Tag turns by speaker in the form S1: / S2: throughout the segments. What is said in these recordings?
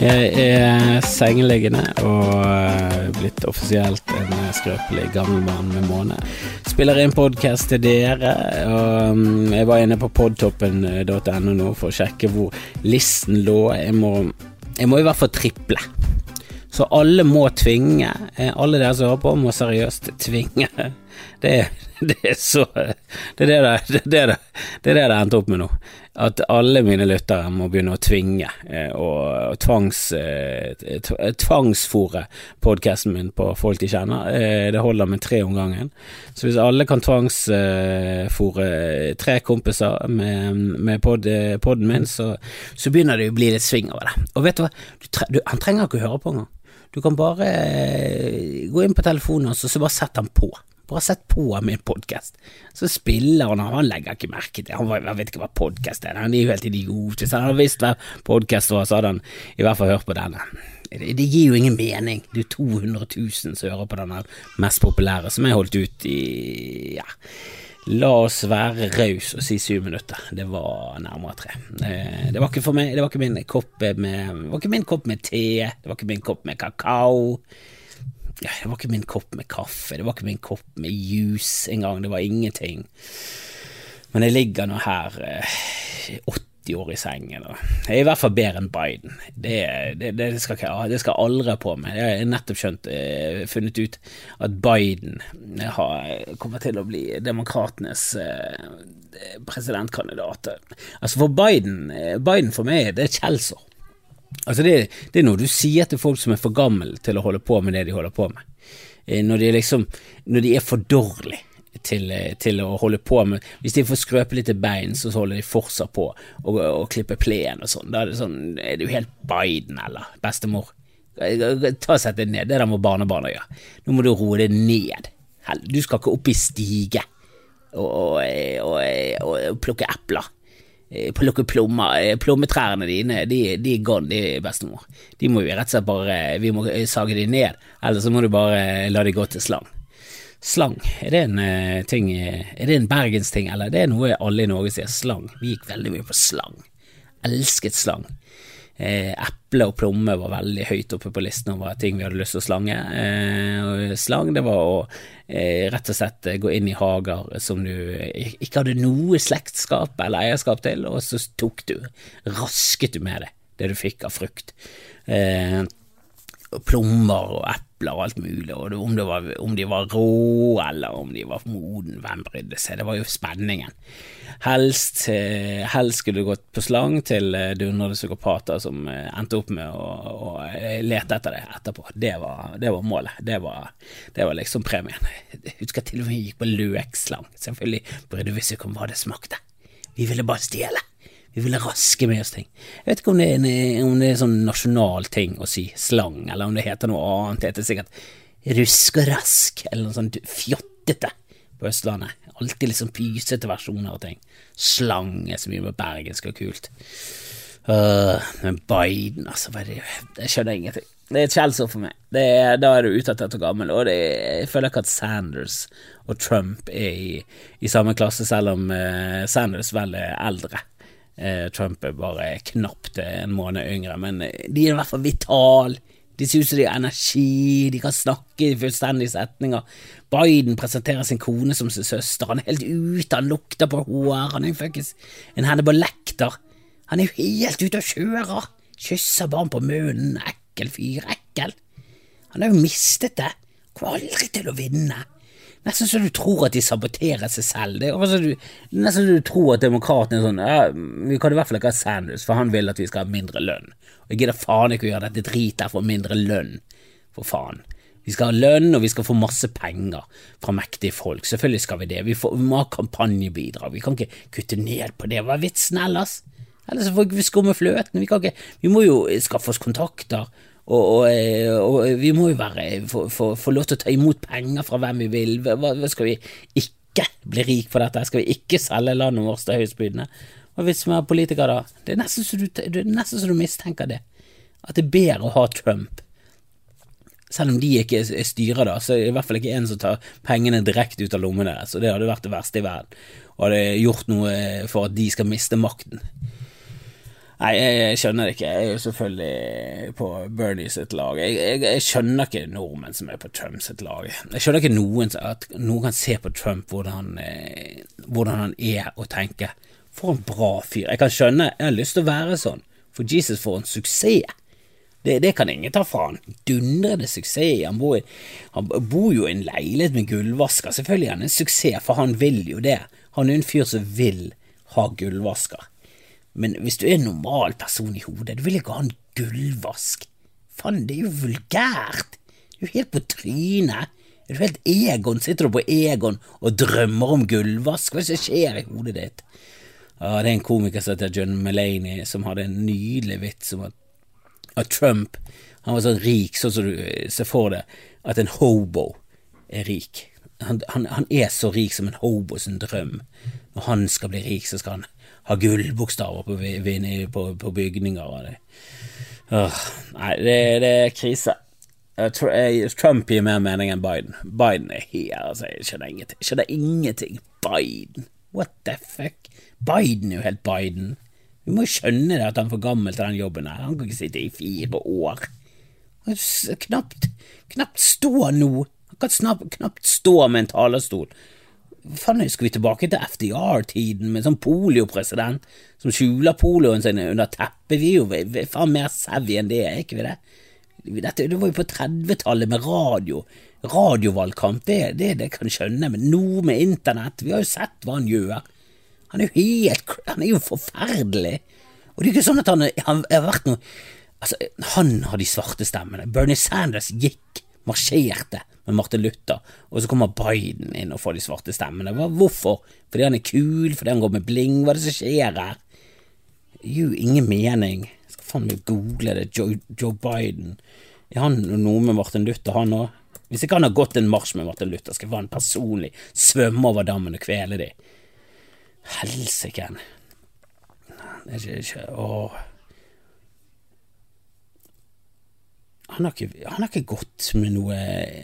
S1: Jeg er sengeliggende og eh, blitt offisielt en skrøpelig gammel mann med måne. Spiller inn podkast til dere, og mm, jeg var inne på podtoppen.no nå for å sjekke hvor listen lå. Jeg må, jeg må i hvert fall triple. Så alle må tvinge, eh, alle dere som hører på, må seriøst tvinge. Det, det er så Det er det det, det, det, det, det endte opp med nå at alle mine lyttere må begynne å tvinge eh, og tvangs, eh, tvangsfòre podkasten min på folk de kjenner. Eh, det holder med tre om gangen. Så hvis alle kan tvangsfòre tre kompiser med, med poden min, så, så, begynner det å bli litt sving over det. Og vet du hva, du du, han trenger ikke å høre på engang. Du kan bare gå inn på telefonen hans og så bare sette han på. Bare sett på min podkast. Så spiller han, han legger ikke merke til Han, han vet ikke hva podkast er, han er jo helt idiot. Hvis han hadde visst hva podkast var, så hadde han i hvert fall hørt på denne. Det, det gir jo ingen mening. Det er jo 200 000 som hører på denne mest populære, som jeg holdt ut i ja. La oss være raus og si syv minutter. Det var nærmere tre. Eh, det var ikke for meg, det var ikke min kopp med, det var ikke min kopp med te, det var ikke min kopp med kakao Det var ikke min kopp med kaffe, det var ikke min kopp med juice engang, det var ingenting. Men jeg ligger nå her eh, 80 år i sengen, og jeg er i hvert fall bedre enn Biden. Det, det, det, skal, ikke, det skal aldri på meg. Jeg har nettopp skjønt, eh, funnet ut at Biden har, kommer til å bli demokratenes eh, presidentkandidat. Altså for Biden, eh, Biden for meg, det er kjelsår. Altså det, det, er noe du sier til folk som er for gamle til å holde på med det de holder på med. Eh, når de, liksom, når de er for dårlige til, eh, til, å holde på med Hvis de får skrøpe litt til bein, så holder de fortsatt på å klippe plenen og sånn. Da er det sånn Er du helt Biden, eller? Bestemor? Ta Sett deg ned. Det der må barnebarna gjøre. Nå må du roe deg ned. Du skal ikke opp i stige og, og, og, og plukke epler. Eh, plukke plommer. Eh, plommetrærne dine, de, de er gone, de, bestemor. De må vi rett og slett bare Vi må sage de ned, eller så må du bare la de gå til slang. Slang, er det en ting Er det en bergensting, eller det er noe alle i Norge sier? Slang. Vi gikk veldig mye på slang. Elsket slang. Eh, eple og plomme var veldig høyt oppe på listen over ting vi hadde lyst til å slange. Eh, slang det var å eh, rett og slett gå inn i hager som du ikke hadde noe slektskap eller eierskap til, og så tok du, rasket du med det, det du fikk av frukt. Eh, plommer og epler og alt mulig, og om, var, om, de var rå eller om de var moden, hvem brydde seg, det var jo spenningen. Helst, eh, helst skulle du gått på slang til eh, dundrende psykopater som eh, endte opp med å, å lete etter det etterpå. Det var, det var målet, det var, det var, liksom premien. Jeg husker til og med vi gikk på løkslang, selvfølgelig brydde vi oss ikke om hva det smakte, vi ville bare stjele. Vi ville raske med oss ting. Jeg vet ikke om det er en, om det er sånn nasjonal ting å si slang, eller om det heter noe annet. Det heter sikkert rusk og rask, eller noe sånt fjottete på Østlandet. Alltid liksom pysete versjoner av ting. Slang er så mye med bergensk og kult. Uh, men Biden, altså, hva er det? Jeg skjønner ingenting. Det er et skjellsord for meg. Er, da er du utdatert og gammel, og er, jeg føler ikke at Sanders og Trump er i, i samme klasse, selv om uh, Sanders vel er eldre. Eh, Trump er bare knapt en måned yngre, men eh, de er i hvert fall vitale. De ser ut som de har energi, de kan snakke i fullstendige setninger. Biden presenterer sin kone som sin søster, han er helt ute, han lukter på hår, han er fuckings en Hannibal Lecter. Han er jo helt ute og kjører, kysser barn på munnen, ekkel fyr, ekkel. Han har jo mistet det, kommer aldri til å vinne. Nesten så du tror at de saboterer seg selv. Det er du, nesten så du tror at demokratene er sånn ja, Vi kan i hvert fall ikke ha Sanders, for han vil at vi skal ha mindre lønn. Og Jeg gidder faen ikke å gjøre dette dritet for mindre lønn, for faen. Vi skal ha lønn, og vi skal få masse penger fra mektige folk. Selvfølgelig skal vi det. Vi, får, vi må ha kampanjebidrag. Vi kan ikke kutte ned på det. Hva er vitsen ellers? Ellers får vi skumme fløten. Vi, kan ikke, vi må jo skaffe oss kontakter og, og, eh, og, vi må jo være få lov til å ta imot penger fra hvem vi vil. Hva, skal vi ikke bli rik på dette? Skal vi ikke selge landet vårt til høystbydende? Og hvis vi er politikere da? Det er, nesten så du, nesten så du mistenker det. At det er bedre å ha Trump. Selv om de ikke er styrer da, så er det i hvert fall ikke en som tar pengene direkte ut av lommene deres, og det hadde vært det verste i verden, og hadde gjort noe for at de skal miste makten. Nei, jeg skjønner det ikke. Jeg er jo selvfølgelig på Bernie sitt lag. Jeg, jeg, jeg, skjønner ikke nordmenn som er på Trump sitt lag. Jeg skjønner ikke noen at noen kan se på Trump hvordan, eh, hvordan han er og tenke For en bra fyr. Jeg kan skjønne, jeg har lyst til å være sånn. For Jesus, for en suksess. Det, det, kan ingen ta fra han. Dundrende suksess. Han bor, han bor jo i en leilighet med gullvasker. Selvfølgelig er han en suksess, for han vil jo det. Han er en fyr som vil ha gullvasker. Men hvis du er en normal person i hodet, du vil ikke ha en gullvask. Faen, det er jo vulgært. Du er helt på trynet. Er du helt Egon? Sitter du på Egon og drømmer om gullvask? Hva er det som skjer i hodet ditt? Ah, det er en komiker som heter John Mulaney, som hadde en nydelig vits om at, at Trump han var så rik, sånn som du ser for deg at en hobo er rik. Han, han, han er så rik som en hobo sin drøm. Når han skal bli rik, så skal han ha gullbokstaver på, på, på, bygninger. Åh, nei, det, det, er krise. Trump gir mer mening enn Biden. Biden er her, altså. Jeg skjønner ingenting. Skjønner ingenting. Biden. What the fuck? Biden er jo helt Biden. Vi må jo skjønne det at han er for gammel til den jobben her. Han kan ikke sitte i fire år. Knapt, knapt stå nå. Han kan knapt stå med en talerstol faen, skal vi tilbake til FDR-tiden med sånn poliopresident som skjuler polioen sin under teppet? Vi er jo faen mer savvy enn det, er ikke vi det? Dette, det var jo på 30-tallet med radio. Radiovalgkamp, det, det, det kan jeg skjønne, men nå med internett Vi har jo sett hva han gjør. Han er jo helt Han er jo forferdelig. Og det er ikke sånn at han, han har vært noe Altså, han har de svarte stemmene. Bernie Sanders gikk, marsjerte med Martin Luther, og så kommer Biden inn og får de svarte stemmene. Hvorfor? Fordi han er kul? Fordi han går med bling? Hva er det som skjer her? Jo ingen mening. Jeg skal faen meg google det. Joe, Joe Biden. Er han noe med Martin Luther, han òg? Hvis ikke han har gått en marsj med Martin Luther, skal han personlig svømme over dammen og kvele dem. Helsike. Det er ikke, ikke Åh. Han har, ikke, han har ikke gått med noe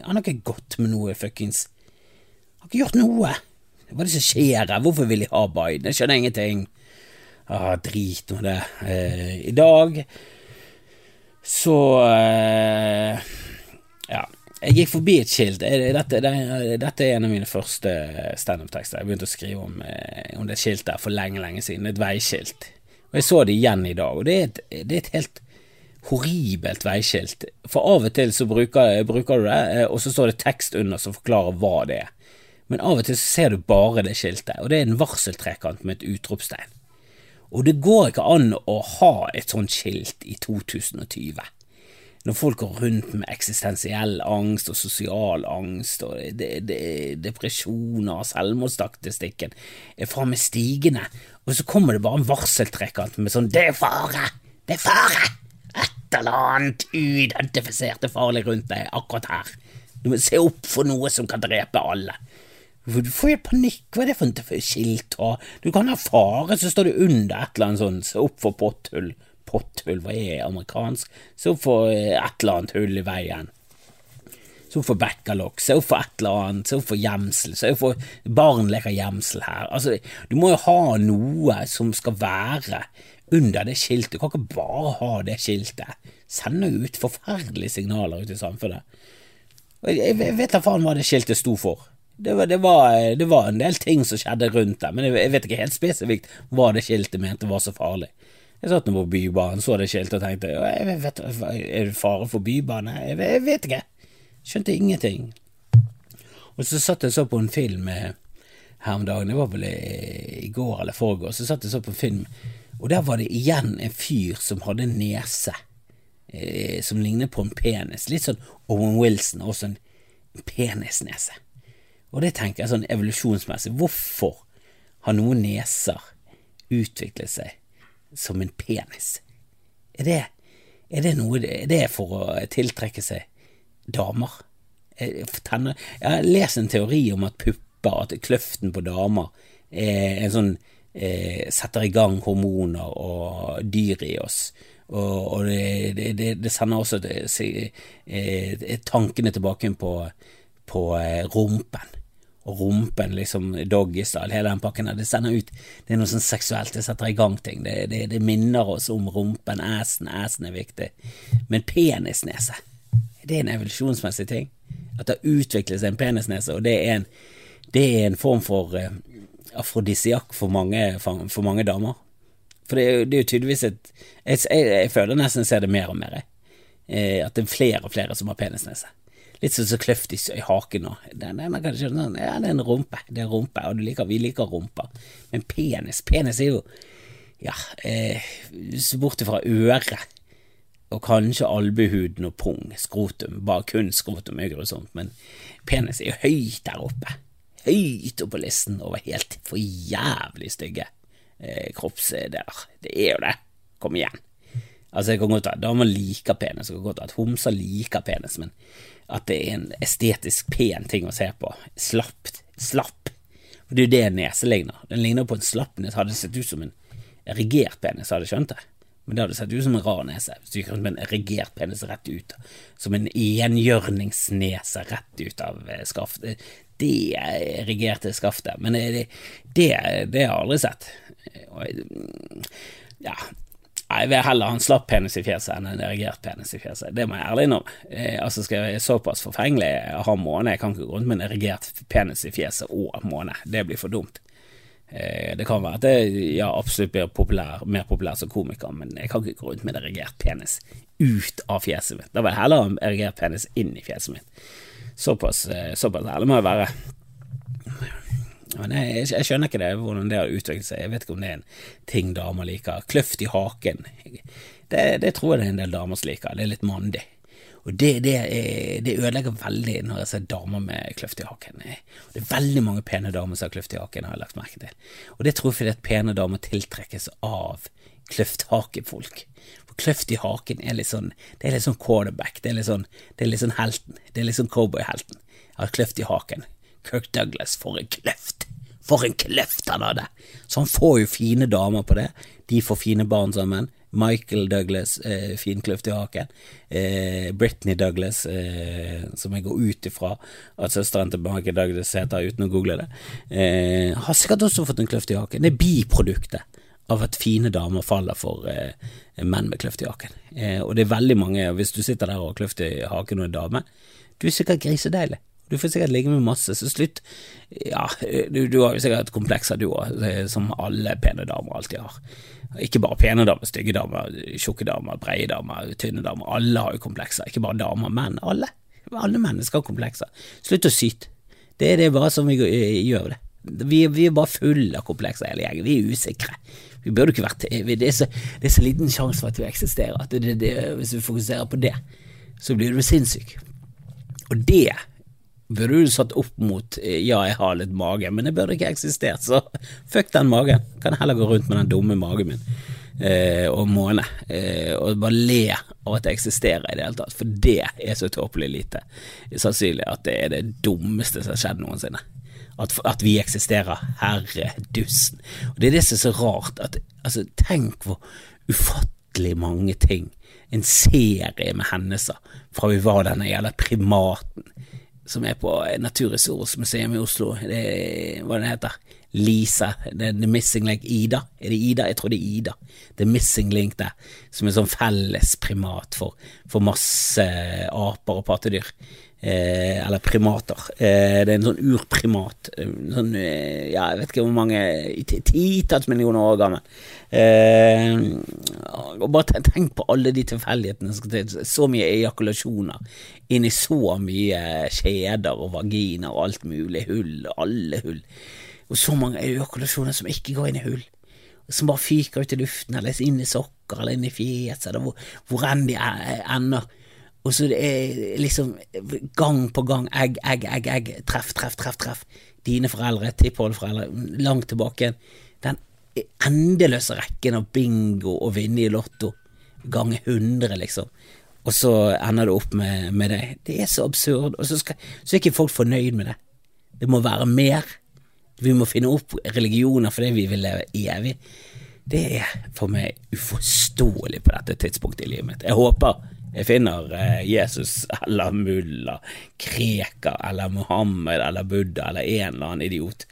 S1: Han har ikke gått med noe fuckings Han har ikke gjort noe. Hva er det som skjer her? Hvorfor vil de ha Biden? Jeg skjønner ingenting. Ah, drit med det. Eh, I dag så eh, Ja. Jeg gikk forbi et skilt. Dette, det, dette, er en av mine første standup-tekster. Jeg begynte å skrive om, eh, om det skiltet for lenge, lenge siden. Et veiskilt. Og jeg så det igjen i dag, og det er et, det er et helt horribelt veiskilt. For av og til så bruker, bruker, du det, eh, og så står det tekst under som forklarer hva det er. Men av og til så ser du bare det skiltet, og det er en varseltrekant med et utropstegn. Og det går ikke an å ha et sånt skilt i 2020. Når folk går rundt med eksistensiell angst og sosial angst og det, det, depresjoner og selvmordsstatistikken er framme stigende, og så kommer det bare en varseltrekant med sånn 'det er fare', 'det er fare' et eller annet uidentifiserte farlig rundt deg akkurat her. Du må se opp for noe som kan drepe alle. Du får jo panikk, hva er det for et skilt? Du kan ha fare, så står det under et eller annet sånt, se opp for potthull. Potthull, hva er amerikansk? Se opp for eh, et eller annet hull i veien. Se opp for backalokk, se opp for et eller annet, se opp for gjemsel, se opp for barn leker gjemsel her. Altså, du må jo ha noe som skal være under det skiltet. Kan ikke bare ha det skiltet. Sender ut forferdelige signaler ut i samfunnet. Jeg vet da faen hva det skiltet sto for. Det var, det, var, det var, en del ting som skjedde rundt det, men jeg vet ikke helt spesifikt hva det skiltet mente var så farlig. Jeg satt nå på Bybanen, så det skiltet og tenkte jeg vet, Er det fare for bybane? Jeg, jeg vet ikke. Skjønte ingenting. Og så satt jeg så på en film her om dagen, det var vel i går eller forgårs, så satt jeg så på en film og der var det igjen en fyr som hadde nese eh, som lignet på en penis. Litt sånn Owen Wilson, også en penisnese. Og det tenker jeg sånn evolusjonsmessig. Hvorfor har noen neser utviklet seg som en penis? Er det, er det noe Er det for å tiltrekke seg damer? Eh, jeg har lest en teori om at pupper, at kløften på damer er en sånn eh, setter i gang hormoner og dyr i oss. Og, og det, det, det, sender også eh, tankene tilbake på, på eh, rumpen. og rumpen, liksom doggystyle, hele den pakken der. Det sender ut Det er noe sånn seksuelt, det setter i gang ting. Det, det, minner oss om rumpen, assen, assen er viktig. Men penisnese, det er en evolusjonsmessig ting. At det har utviklet seg en penisnese, og det er en, det er en form for uh, afrodisiakk for for, for mange damer. For det er, jo, det er jo tydeligvis et jeg, jeg, jeg, føler nesten jeg ser det mer og mer, eh, at det er flere og flere som har penisnese. Litt sånn så kløft i, i haken nå. Den, den, den, sånn, ja, det er en rumpe. Det er rumpe, og liker, vi liker rumper. Men penis Penis er jo Ja, eh, bort fra øret og kanskje albuehuden og pung, skrotum. Bare kun skrotum er grusomt, men penis er jo høyt der oppe. Høyt oppe på listen over helt for jævlig stygge eh, kroppsdeler. Det er jo det. Kom igjen. Altså, det kan godt være damer liker penis, kan godt være at homser liker penis, men at det er en estetisk pen ting å se på. Slapt. Slapp. For det er jo det nese ligner. Den ligner på en slapp nes. Hadde sett ut som en erigert penis, hadde jeg skjønt det. Men det hadde sett ut som en rar nese. Hvis med en erigert penis rett ut. Som en enhjørningsnese rett ut av eh, skaftet. Det erigerte skaftet. Men det, det, det har jeg aldri sett. Ja, jeg vil heller ha en slapp penis i fjeset enn en erigert penis i fjeset. Det må jeg ærlig innrømme. Eh, altså skal jeg såpass forfengelig ha måne, jeg kan ikke gå rundt med en erigert penis i fjeset og måne. Det blir for dumt. Eh, det kan være at jeg ja, absolutt blir populær, mer populær som komiker, men jeg kan ikke gå rundt med en erigert penis ut av fjeset mitt. Da vil jeg heller ha en erigert penis inn i fjeset mitt. Såpass, eh, såpass ærlig må jeg være. Men jeg, jeg, skjønner ikke det, hvordan det har utviklet seg. Jeg vet ikke om det er en ting damer liker. Kløft i haken. Det, det tror jeg det er en del damer som liker. Det er litt mandig. Og det, det, det, ødelegger veldig når jeg ser damer med kløft i haken. Det er veldig mange pene damer som har kløft i haken, har jeg lagt merke til. Og det tror jeg fordi at pene damer tiltrekkes av kløfthakefolk. For kløft i haken er litt sånn Det er litt sånn quarterback. Det er litt sånn, det er litt sånn helten. Det er litt sånn cowboyhelten. Har kløft i haken. Kirk Douglas, for en kløft! For en kløft han hadde! Så han får jo fine damer på det. De får fine barn sammen. Michael Douglas, eh, fin kløft i haken. Eh, Britney Douglas, eh, som jeg går ut ifra at søsteren til Michael Douglas heter, uten å google det, eh, har sikkert også fått en kløft i haken. Det er biproduktet av at fine damer faller for eh, menn med kløft i haken. Eh, og det er veldig mange, hvis du sitter der og har kløft i haken og er dame, du er sikkert grisedeilig. Du får sikkert ligge med masse, så slutt Ja, du, du har jo sikkert komplekser du òg, som alle pene damer alltid har. Ikke bare pene damer, stygge damer, tjukke damer, breie damer, tynne damer. Alle har jo komplekser, ikke bare damer, menn. alle. Alle mennesker har komplekser. Slutt å syte. Det er det bare som vi gjør det. Vi, vi, er bare fulle av komplekser hele gjengen. Vi er usikre. Vi burde ikke vært det er, så, det er så liten sjanse for at vi eksisterer, at det, det, hvis vi fokuserer på det, så blir du sinnssyk. Og det burde du satt opp mot eh, ja, jeg har litt mage, men det burde ikke eksistert, så fuck den magen. Kan heller gå rundt med den dumme magen min eh, og måne eh, og bare le av at jeg eksisterer i det hele tatt, for det er så tåpelig lite sannsynlig at det er det dummeste som har skjedd noensinne. At, at vi eksisterer, herre dussen. Og det er det som er så rart, at altså, tenk hvor ufattelig mange ting en serie med hendelser fra vi var denne jævla primaten som er på Naturhistorisk i Oslo. Det er, hva det heter Lisa. Er The Missing Link. Ida? Er det Ida? Jeg tror det er Ida. The Missing Link der, som er sånn felles primat for, for masse aper og pattedyr eh, eller primater. Eh, det er en sånn urprimat. Eh, sånn, eh, ja, jeg vet ikke hvor mange Titalls millioner år gammel. Eh, og bare tenk på alle de tilfeldighetene Så mye ejakulasjoner inni så mye kjeder og vaginer og alt mulig. Hull, alle hull. Og så mange ejakulasjoner som ikke går inn i hull som bare fyker ut i luften, eller inn i sokker, eller inn i fjeset, eller hvor, hvor enn de ender. Og så det er liksom gang på gang egg, egg, egg, egg. Treff, treff, treff. treff. Dine foreldre, tippoldeforeldre, langt tilbake. Den endeløse rekken av bingo og vinne i Lotto ganger 100, liksom. Og så ender det opp med, med det. Det er så absurd. Og så, skal, så er ikke folk fornøyd med det. Det må være mer. Vi må finne opp religioner fordi vi vil leve evig. Det er for meg uforståelig på dette tidspunktet i livet mitt. Jeg håper Jeg finner eh, Jesus eller mulla, Krekar eller Mohammed eller Buddha eller en eller annen idiot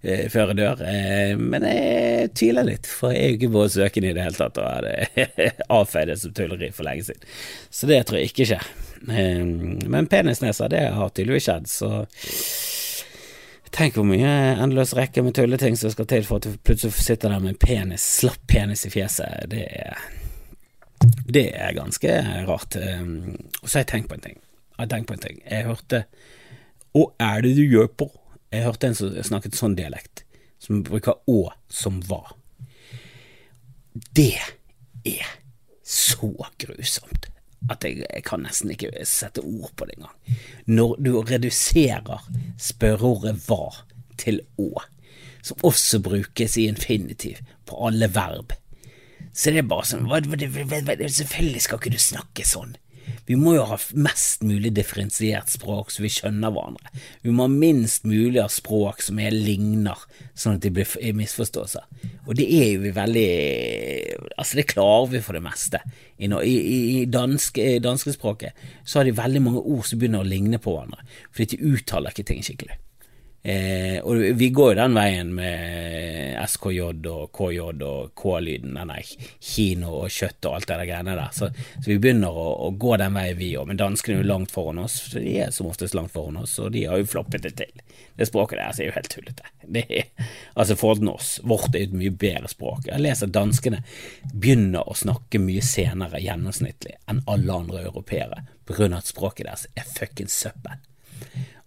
S1: eh, før jeg dør, eh, men jeg tviler litt, for jeg er jo ikke på søken i det hele tatt, og hadde avfeid det som tulleri for lenge siden. Så det tror jeg ikke skjer. Men penisneser, det har tydeligvis skjedd, så Tenk hvor mye endeløs rekke med tulleting som skal til for at du plutselig sitter der med penis, slapp penis i fjeset. Det er, det er ganske rart. Um, og så har jeg tenkt på en ting. Jeg tenkt på en ting. Jeg hørte Å, er det du gjør på? Jeg hørte en som snakket sånn dialekt, som bruker å som hva. Det er så grusomt at jeg, jeg, kan nesten ikke sette ord på det engang. Når du reduserer spørreordet hva til å, som også brukes i infinitiv på alle verb, så det er bare sånn Selvfølgelig skal ikke du snakke sånn. Vi må jo ha mest mulig differensiert språk, så vi skjønner hverandre. Vi må ha minst mulig av språk som er ligner, sånn at de blir misforståelser. Og det er jo vi veldig Altså, det klarer vi for det meste. I, i, i danske, danskespråket så har de veldig mange ord som begynner å ligne på hverandre, fordi de uttaler ikke ting skikkelig. Eh, og vi går jo den veien med SKJ og KJ og K-lyden, denne kino og kjøtt og alt det der greiene der. Så, så vi begynner å, å, gå den veien vi òg, men danskene er jo langt foran oss. For de er som oftest langt foran oss, og de har jo floppet det til. Det språket der er jo helt tullete. Det er, altså forhold til oss, vårt er jo et mye bedre språk. Jeg leser at danskene begynner å snakke mye senere gjennomsnittlig enn alle andre europeere, på grunn av at språket deres er fuckings søppel.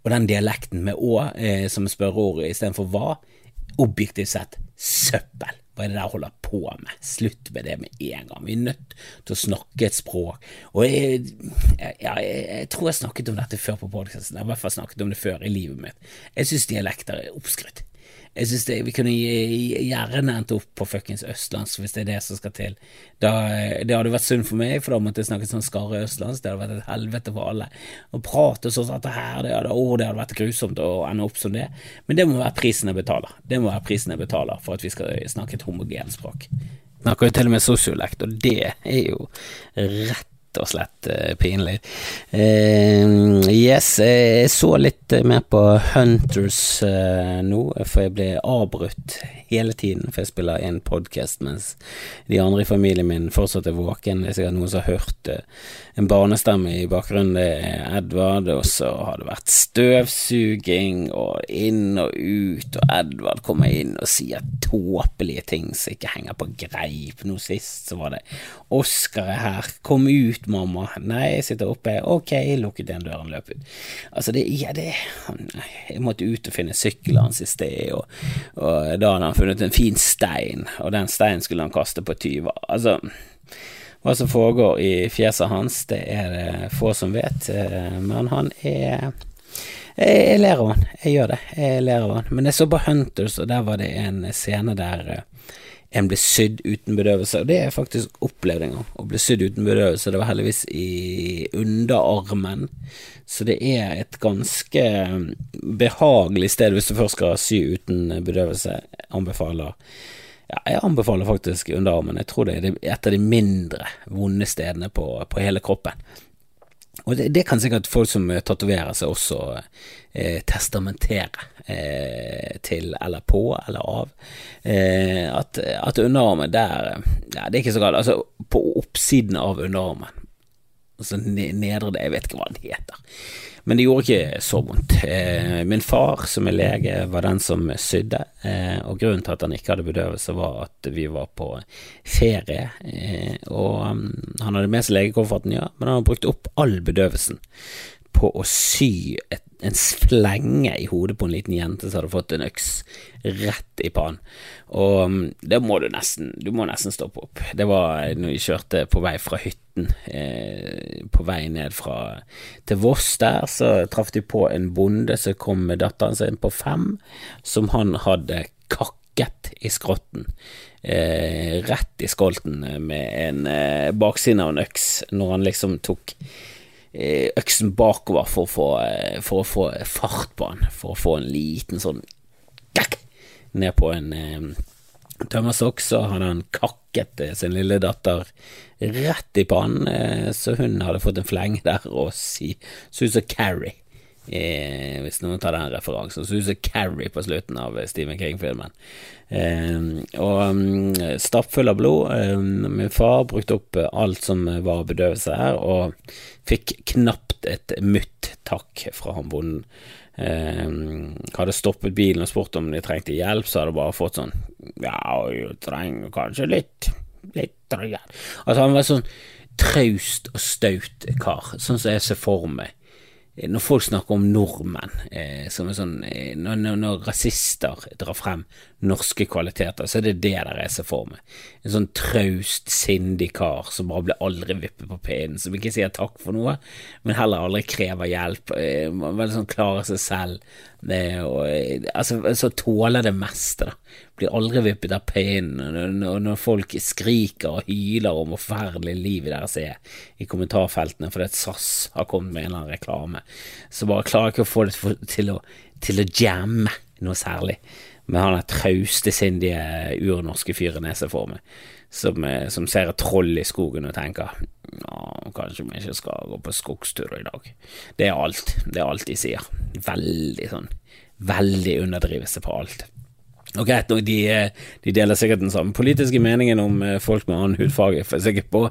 S1: Og den dialekten med å eh, som spørreord istedenfor hva, objektivt sett søppel. Hva er det der holder på med? Slutt med det med en gang. Vi er nødt til å snakke et språk. Og jeg, jeg, jeg, jeg tror jeg snakket om dette før på podkasten, jeg har i hvert fall snakket om det før i livet mitt. Jeg synes dialekter er oppskrytt. Jeg synes vi kunne gjerne endt opp på fuckings østlands hvis det er det som skal til. Da, det hadde vært synd for meg, for da måtte jeg snakke sånn skarre østlands. Det hadde vært et helvete for alle. Å prate sånn som dette her, det hadde, å, det hadde vært grusomt å ende opp som det. Men det må være prisen jeg betaler. Det må være prisen jeg betaler for at vi skal snakke et homogent språk. Snakker jo til og med sosiolekt, og det er jo rett og slett uh, pinlig. Uh, yes, jeg så litt mer på Hunters uh, nå, for jeg ble avbrutt hele tiden, for jeg spiller en podkast mens de andre i familien min fortsatt er våken. Det er sikkert noen som har hørt en barnestemme i bakgrunnen, det er Edvard, og så har det vært støvsuging og inn og ut, og Edvard kommer inn og sier tåpelige ting som ikke henger på greip. Nå sist så var det Oskar er her, kom ut ut, mamma. Nei, jeg sitter oppe. Ok, lukket den døren, løp ut. Altså, det, ja, det Jeg måtte ut og finne sykkelen hans i sted, og, og da hadde han funnet en fin stein, og den steinen skulle han kaste på tyver. Altså hva som foregår i fjeset hans, det er det få som vet, eh, men han er jeg ler av han, jeg gjør det, jeg ler av han. Men jeg så på Hunters, og der var det en scene der eh, en ble sydd uten bedøvelse. Og det har jeg faktisk opplevd en gang. Å bli sydd uten bedøvelse. Det var heldigvis i underarmen. Så det er et ganske behagelig sted hvis du først skal sy uten bedøvelse. Jeg anbefaler ja, jeg anbefaler faktisk underarmen. Jeg tror det er et av de mindre vonde stedene på, på hele kroppen. Og det, det, kan sikkert folk som tatoverer seg også eh, testamentere eh, til eller på eller av. Eh, at, at, underarmen der Ja, det er ikke så galt. Altså, på oppsiden av underarmen, altså nedre det, jeg vet ikke hva den heter. Men det gjorde ikke så vondt. Eh, min far, som er lege, var den som sydde, eh, og grunnen til at han ikke hadde bedøvelse, var at vi var på ferie, eh, og mm, han hadde med seg legekofferten, ja, men han hadde brukt opp all bedøvelsen på å sy et, en slenge i hodet på en liten jente som hadde fått en øks rett i pannen. Og um, det må du nesten Du må nesten stoppe opp. Det var når vi kjørte på vei fra hytten, eh, på vei ned fra til Voss der, så traff de på en bonde som kom med datteren sin på fem, som han hadde kakket i skrotten. Eh, rett i skolten med en eh, bakside av en øks, når han liksom tok øksen bakover for å, få, eh, for å få fart på han, for å få en liten sånn gakk ned på en, eh, tømmerstokk, så hadde han kakket sin lille datter rett i pannen, så hun hadde fått en flenge der og si, så ut som Carrie. Eh, hvis noen tar den referansen. Så synes jeg Carrie på slutten av Stephen King-filmen. Eh, og um, stappfull av blod. Eh, min far brukte opp alt som var bedøvelse her, og fikk knapt et mutt takk fra han bonden. Eh, hadde stoppet bilen og spurt om de trengte hjelp, så hadde bare fått sånn Ja, du trenger kanskje litt Litt hjelp. Altså, han var sånn traust og staut kar, sånn som jeg ser for meg når folk snakker om nordmenn, eh, som er sånn eh, når, når, når, rasister drar frem norske kvaliteter, så er det det der jeg ser for meg. En sånn traust, sindig kar som bare blir aldri vippet på pinnen, som ikke sier takk for noe, men heller aldri krever hjelp. Man veldig sånn klarer seg selv. Det, og, eh, altså, så tåler det meste, da. Blir aldri vippet av pinnen. Når, når, folk skriker og hyler om hvor forferdelig livet deres er i kommentarfeltene fordi at SAS har kommet med en eller annen reklame, så bare klarer jeg ikke å få det til å, til å jamme noe særlig med han der trauste, sindige, urnorske fyren jeg ser for meg, som, eh, som, ser et troll i skogen og tenker kanskje vi ikke skal gå på skogstur i dag. Det er alt. Det er alt de sier. Veldig sånn Veldig underdrivelse på alt. Og greit nok, de, eh, de, deler sikkert den samme politiske meningen om eh, folk med annen hudfarge, for jeg er sikker på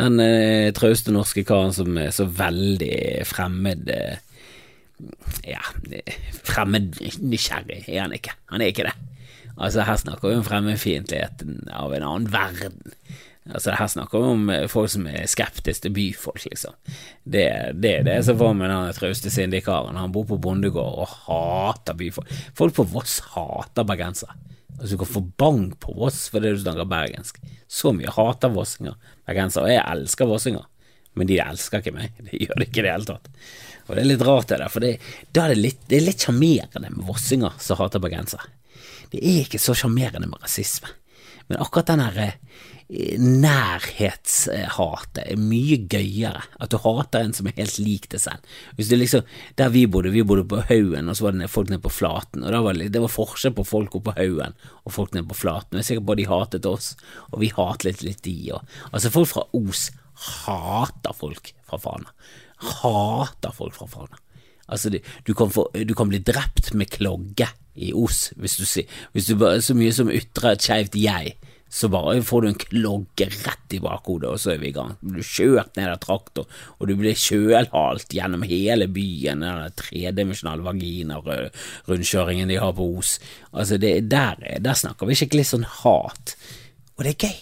S1: den eh, trauste norske karen som er så veldig fremmed eh, Ja, fremmed nysgjerrig er han ikke. Han er ikke det. Altså, her snakker vi om fremmedfiendtligheten av en annen verden. Altså, her snakker vi om eh, folk som er skeptiske til byfolk, liksom. Det er det, det som får med den trauste syndikaren. Han bor på bondegård og hater byfolk. Folk på Voss hater bergensere. Altså, du kan få bank på Voss fordi du snakker bergensk. Så mye hater vossinger bergensere. Og jeg elsker vossinger, men de elsker ikke meg. Det gjør de ikke i det hele tatt. Og det er litt rart, det der, for det, er litt, det litt sjarmerende med vossinger som hater bergensere. Det er ikke så sjarmerende med rasisme. Men akkurat den der eh, nærhetshatet er mye gøyere. At du hater en som er helt lik deg selv. Hvis du liksom, Der vi bodde, vi bodde på Haugen, og så var det folk nede på Flaten. Og var det, det var forskjell på folk oppe på Haugen og folk nede på Flaten. Jeg er sikker på at de hatet oss, og vi hatet litt, litt de Og, Altså, folk fra Os hater folk fra Fana. Hater folk fra Fana. Altså, du kan, få, du kan bli drept med klogge i Os hvis du, hvis du bare så mye som ytrer et skeivt jeg så bare får du en klogge rett i bakhodet, og så er vi i gang. Du blir kjørt ned av traktor, og du blir kjølhalt gjennom hele byen, den tredimensjonale vagina-rundkjøringen de har på Os. Altså, det, der, der snakker vi skikkelig sånn hat. Og det er gøy.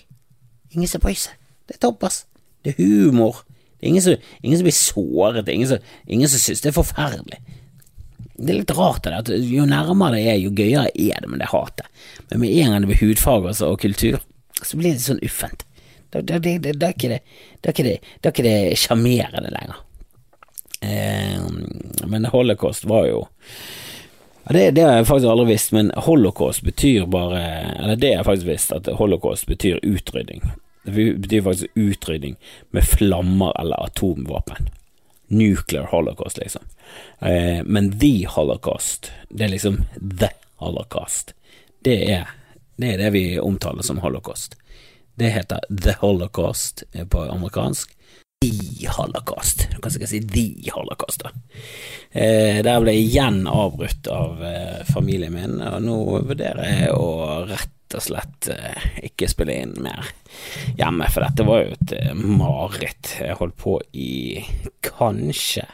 S1: Ingen ser på seg. Det er toppers. Det er humor. Det er ingen som, ingen som blir såret. Det er ingen som, ingen som synes det er forferdelig. Det er litt rart det, at jo nærmere det er, jo gøyere er det med det hatet. Men med en gang det blir hudfarge altså, og kultur, så blir det sånn uffent. Da, da, da, da, er ikke det Da er ikke det sjarmerende lenger. Eh, men holocaust var jo det, det, har jeg faktisk aldri visst, men holocaust betyr bare Eller det har jeg faktisk visst, at holocaust betyr utrydding. Det betyr faktisk utrydding med flammer eller atomvåpen nuclear holocaust, liksom. Eh, men the holocaust, det er liksom the holocaust. Det er, det er det vi omtaler som holocaust. Det heter the holocaust på amerikansk. The holocaust. Du kan sikkert si the holocaust, da. Eh, der ble jeg igjen avbrutt av eh, familien min, og nå vurderer jeg å rette og slett eh, ikke spille inn mer hjemme, for dette var jo et eh, mareritt. Jeg holdt på i kanskje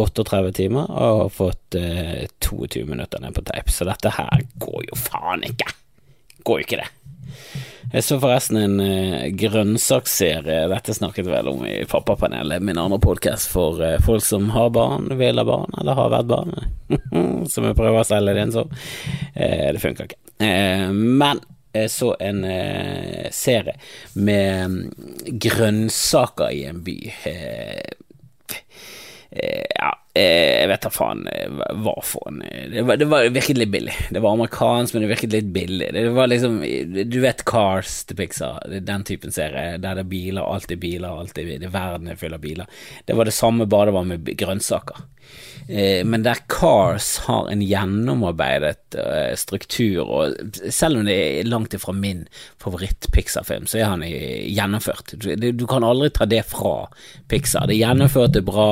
S1: 38 timer og har fått eh, 22 minutter ned på teip, så dette her går jo faen ikke. Går jo ikke det. Jeg så forresten en grønnsaksserie, dette snakket vel om i Pappapanelet, min andre podkast for folk som har barn, vil ha barn, eller har vært barn, som jeg prøver å selge det inn som. Det funker ikke. Men jeg så en serie med um, grønnsaker i en by. ja, jeg vet da faen hva for en det, var, det var virket litt billig. Det var amerikansk, men det virket litt billig. Det var liksom Du vet Cars til Pixar, den typen serie der det er biler, alltid biler, alltid det verden er full av biler. Det var det samme, bare det var med grønnsaker. Eh, men der Cars har en gjennomarbeidet eh, struktur, og selv om det er langt ifra min favoritt-Pixar-film, så er han gjennomført. Du, kan aldri ta det fra Pixar. Det er gjennomført det bra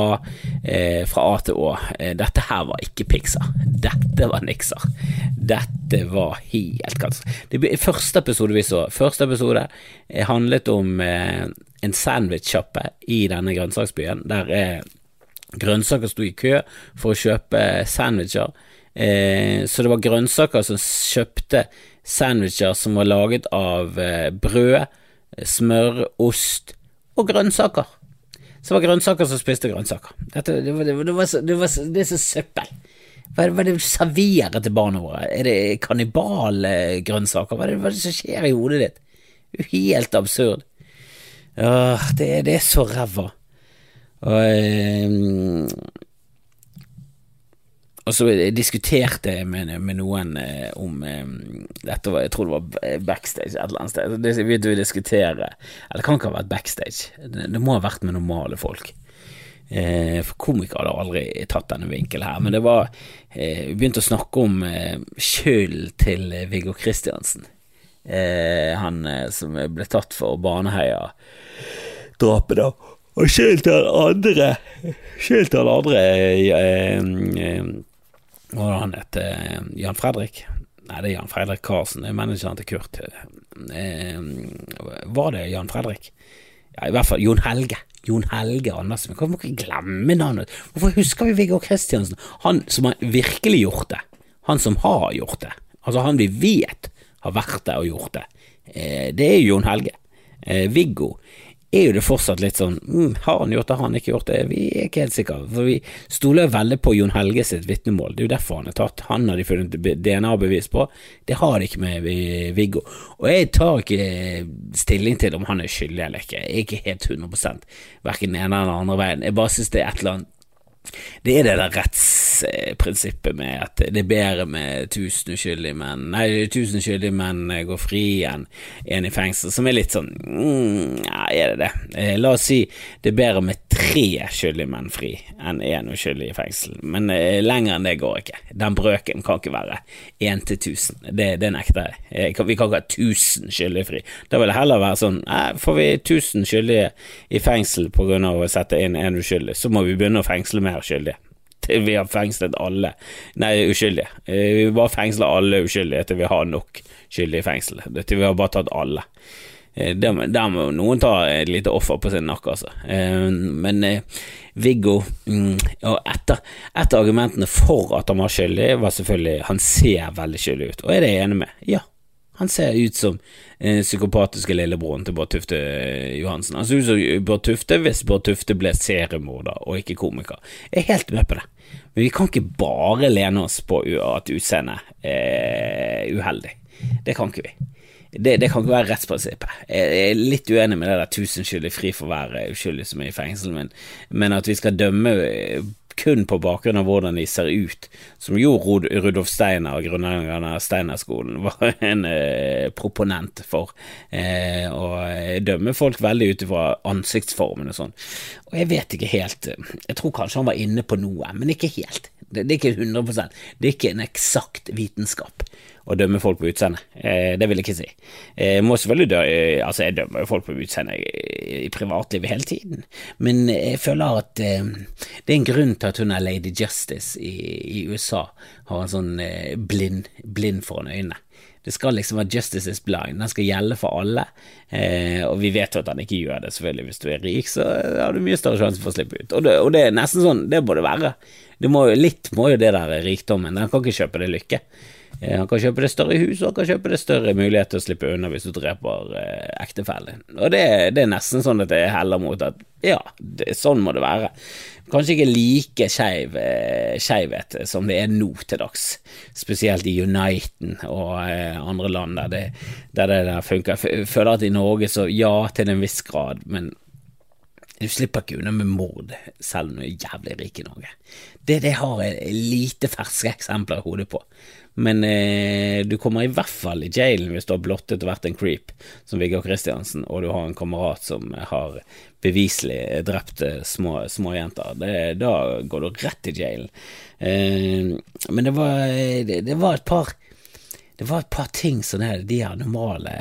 S1: eh, fra A til Å. Dette her var ikke Pixar. Dette var Nixar. Dette var helt katastrofalt. Første episode vi så, første episode handlet om en sandwichsjappe i denne grønnsaksbyen. Der er Grønnsaker sto i kø for å kjøpe sandwicher, eh, så det var grønnsaker som kjøpte sandwicher som var laget av eh, brød, smør, ost og grønnsaker. Så var grønnsaker som spiste grønnsaker. Dette, det, var, det, var, det, var så, det, er så søppel. Hva er, det, du serverer til barna våre? Er det kannibalgrønnsaker? Hva, hva er det som skjer i hodet ditt? Helt absurd. Åh, det, det er så ræva. Og, eh, og så diskuterte jeg med, med noen eh, om eh, dette var, Jeg tror det var backstage et eller annet sted. Det vi å diskutere Eller det kan ikke ha vært backstage. Det, det må ha vært med normale folk. Eh, for komikere hadde aldri tatt denne vinkelen her. Men det var eh, Vi begynte å snakke om eh, skyld til Viggo Kristiansen. han som ble tatt for Baneheia-drapet, da. Og skyld til andre Skyld til andre eh, eh, Det han het? Eh, Jan Fredrik? Nei, det er Jan Fredrik Karlsen, det er manageren til Kurt. var det Jan Fredrik? Ja, i hvert fall Jon Helge. Jon Helge Andersen. Hvorfor må ikke glemme navnet? Hvorfor husker vi Viggo Kristiansen? Han som har virkelig gjort det. Han som har gjort det. Altså han vi vet har vært der og gjort det. det er Jon Helge. Viggo er jo det fortsatt litt sånn mm, Har han gjort det, har han ikke gjort det? Vi er ikke helt sikre. For vi stoler veldig på Jon Helge sitt vitnemål. Det er jo derfor han er tatt. Han har de funnet DNA-bevis på. Det har de ikke med Viggo. Og jeg tar ikke stilling til om han er skyldig eller ikke. Jeg er ikke helt 100 verken den ene eller andre veien. Jeg bare synes det er et eller annet det er det der rettsprinsippet med at det er bedre med tusen uskyldige menn Nei, tusen uskyldige menn går fri enn en i fengsel, som er litt sånn mm, Ja, er det det? Eh, la oss si det er bedre med tre skyldige menn fri enn én uskyldig i fengsel, men eh, lenger enn det går ikke. Den brøken kan ikke være én til tusen. Det, det nekter jeg. Eh, vi kan ikke ha tusen skyldige fri. Da vil det heller være sånn Får vi tusen skyldige i fengsel på å sette inn én uskyldig, så må vi begynne å fengsle mer skyldige. Til vi har fengslet alle Nei, uskyldige. Eh, vi bare fengsler alle uskyldige til vi har nok skyldige i fengsel. Til vi har bare tatt alle. Eh, der der må noen ta et lite offer på sin nakke, altså. Eh, men Viggo mm, Og et av argumentene for at han var skyldig, var selvfølgelig han ser veldig skyldig ut, og er det jeg enig med? Ja, han ser ut som den psykopatiske lillebroren til Bård Tufte Johansen. Han ser ut som Bård Tufte hvis Bård Tufte ble seriemorder og ikke komiker. Jeg er helt med på det, men vi kan ikke bare lene oss på at utseendet er uheldig. Det kan ikke vi. Det, det, kan ikke være rettsprinsippet. Jeg er litt uenig med det der tusen skyldig fri for hver uskyldig som er i fengsel, men, men at vi skal dømme kun på bakgrunn av hvordan de ser ut, som jo Rudolf Steiner, grunnleggeren av Steinerskolen, var en eh, proponent for. Eh, å dømme folk veldig ut ifra ansiktsformen og sånn. Og jeg vet ikke helt Jeg tror kanskje han var inne på noe, men ikke helt. Det, det er ikke 100 Det er ikke en eksakt vitenskap å dømme folk på utseende. Eh, det vil jeg ikke si. Jeg må selvfølgelig dø, eh, altså jeg dømmer jo folk på utseende i, privatlivet hele tiden, men jeg føler at eh, det er en grunn til at hun er lady justice i, USA, har en sånn eh, blind, blind foran øynene. Det skal liksom være justice is blind, den skal gjelde for alle, eh, og vi vet jo at han ikke gjør det, selvfølgelig. Hvis du er rik, så har du mye større sjanse for å slippe ut, og det, og det er nesten sånn, det må det være. Det må, litt må jo det der rikdommen, den kan ikke kjøpe deg lykke. Eh, han kan kjøpe det større hus, og han kan kjøpe det større mulighet til å slippe unna hvis du dreper eh, ektefellen. Og det, det, er nesten sånn at jeg heller mot at ja, det, sånn må det være. Kanskje ikke like skeiv eh, skeivhet som det er nå til dags, spesielt i Uniten og eh, andre land der det, der det der funker. Jeg føler at i Norge så ja, til en viss grad, men du slipper ikke unna med mord, selv om du er jævlig rik i Norge. Det, det har jeg lite ferske eksempler i hodet på. Men eh, du kommer i hvert fall i jailen hvis du har blottet og vært en creep, som Viggo Kristiansen, og du har en kamerat som har beviselig drept eh, små, småjenter. Da går du rett i jailen. Eh, men det var, det, det var et par det var et par ting som de her normale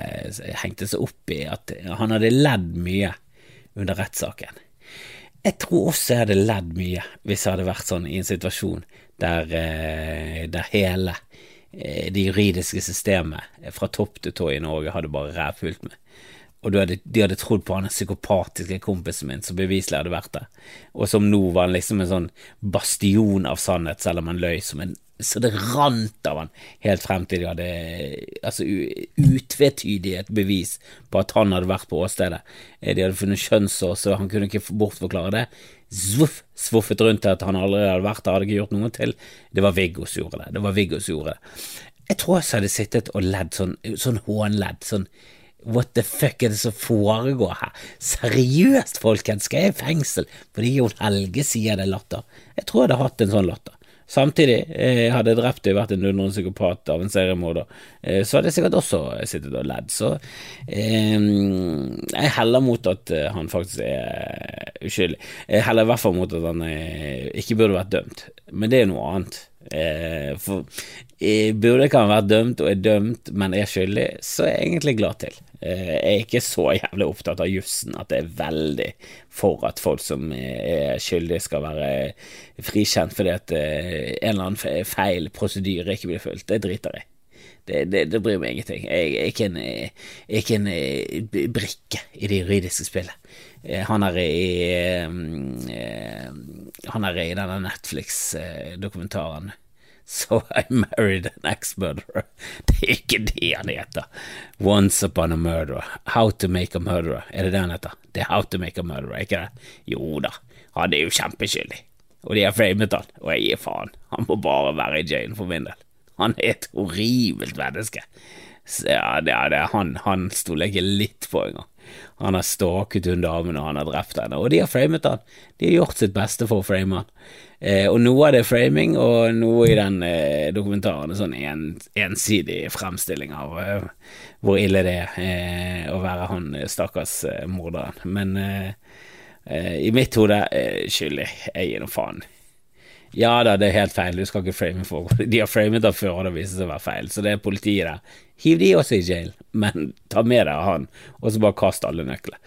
S1: hengte seg opp i, at han hadde ledd mye under rettssaken. Jeg tror også jeg hadde ledd mye hvis jeg hadde vært sånn i en situasjon der, eh, der hele eh, det juridiske systemet fra topp til tå i Norge hadde bare rævfullt med. Og hadde, de hadde trodd på han psykopatiske kompisen min som beviselig hadde vært der, og som nå var liksom en sånn bastion av sannhet, selv om han løy som en så det rant av han helt frem til de hadde altså utvetydig et bevis på at han hadde vært på åstedet. Eh, de hadde funnet kjønnshår, så han kunne ikke bortforklare det. Zvuff, svuffet rundt at han allerede hadde vært der, hadde ikke gjort noe til. Det var Viggo som gjorde det. Det var Viggo som gjorde det. Jeg tror jeg hadde sittet og ledd sånn, sånn hånledd, sånn What the fuck er det som foregår her? Seriøst, folkens, skal jeg i fengsel fordi Jon Helge sier det er latter? Jeg tror jeg hadde hatt en sånn latter. Samtidig, eh, hadde drept og vært en dundrende psykopat av en seriemorder, eh, så hadde jeg sikkert også sittet og ledd. Så eh, jeg heller mot at eh, han faktisk er uskyldig. Jeg heller i hvert fall mot at han eh, ikke burde vært dømt, men det er noe annet. Eh, for burde ikke være dømt og er dømt, men er skyldig, så er jeg egentlig glad til. Jeg er ikke så jævlig opptatt av jussen at det er veldig for at folk som er skyldige skal være frikjent fordi at eh, en eller annen feil prosedyre ikke blir fulgt. Det driter jeg det, det, det, bryr meg ingenting. Jeg er ikke en, ikke en eh, brikke i det juridiske spillet. Eh, han er i Han er i denne Netflix-dokumentaren So I married an ex-murderer. Det er ikke det han heter. Once upon a murderer. How to make a murderer. Er det det han heter? Det er How to make a murderer, ikke det? Jo da, han er jo kjempeskyldig. Og de har framet han, og jeg gir faen. Han må bare være i jail for min del. Han er et horribelt menneske. Så ja, det, det, han, han stoler ikke litt på engang. Han har stalket hun damen, og han har drept henne. Og de har framet han. De har gjort sitt beste for å frame han. Eh, og noe av det er framing, og noe i den eh, dokumentaren er sånn en, ensidig fremstilling av eh, hvor ille det er eh, å være han eh, stakkars eh, morderen. Men i mitt hode skyldig. Jeg gir nå faen. Ja da, det er helt feil, du skal ikke frame folk. De har framet ham før, og det viser seg å være feil, så det er politiet der. Hiv de også i jail, men ta med deg han, og så bare kast alle nøklene.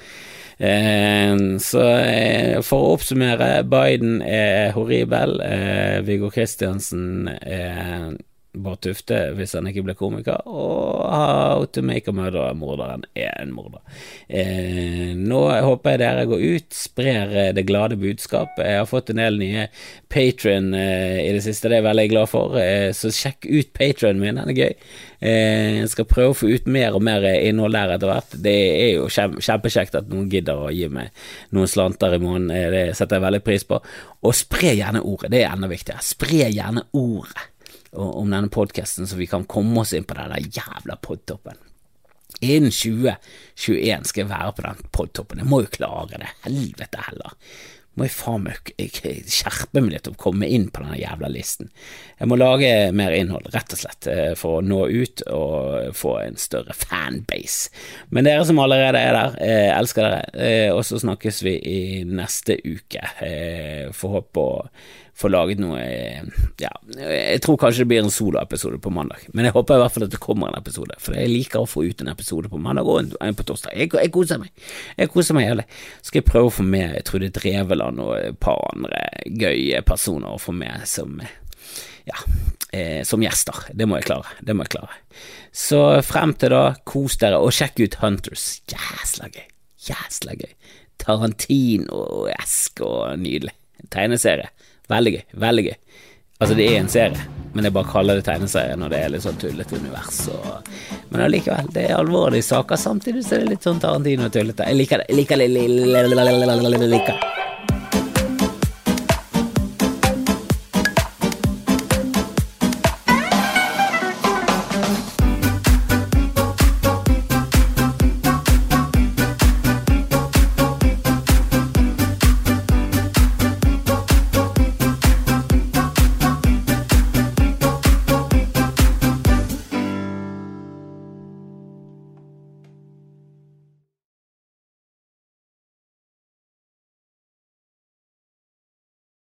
S1: Eh, så eh, for å oppsummere, Biden er horribel. Eh, Viggo Kristiansen er Bård Tufte hvis han ikke blir komiker, og How to make a murderer. morderen er en morder. Eh, nå håper jeg dere går ut, sprer eh, det glade budskap. Jeg har fått en del nye patron eh, i det siste, det er jeg veldig glad for, eh, så sjekk ut patronen min, den er gøy. Eh, jeg skal prøve å få ut mer og mer innhold der etter hvert. Det er jo kjempekjekt at noen gidder å gi meg noen slanter i måneden, eh, det setter jeg veldig pris på. Og spre gjerne ordet, det er enda viktigere. Spre gjerne ordet om denne podkasten, så vi kan komme oss inn på den jævla podtoppen. Innen 2021 skal jeg være på den podtoppen. Jeg må jo klare det. Helvete heller må jeg faen meg skjerpe meg litt og komme inn på denne jævla listen. Jeg må lage mer innhold, rett og slett, eh, for å nå ut og få en større fanbase. Men dere som allerede er der, eh, elsker dere, eh, og så snakkes vi i neste uke. Får håpe å få laget noe Ja, jeg tror kanskje det blir en soloepisode på mandag, men jeg håper i hvert fall at det kommer en episode, for jeg liker å få ut en episode på mandag og en på torsdag. Jeg, jeg koser meg. Jeg koser meg jævlig. Skal jeg prøve å få med Trude Dreveland og et par andre gøye personer å få med som ja, eh, som gjester. Det må jeg klare. Det må jeg klare. Så frem til da, kos dere, og sjekk ut Hunters. Jæsla gøy. Jæsla gøy. Tarantino og esk og nydelig. Tegneserie. Veldig gøy. Veldig gøy. Altså, det er en serie, men jeg bare kaller det tegneserie når det er litt sånn tullete univers. Og... Men allikevel, det er alvorlige saker, samtidig så er det litt sånn Tarantino og tullete. Jeg liker det. Jeg liker det. Jeg liker det.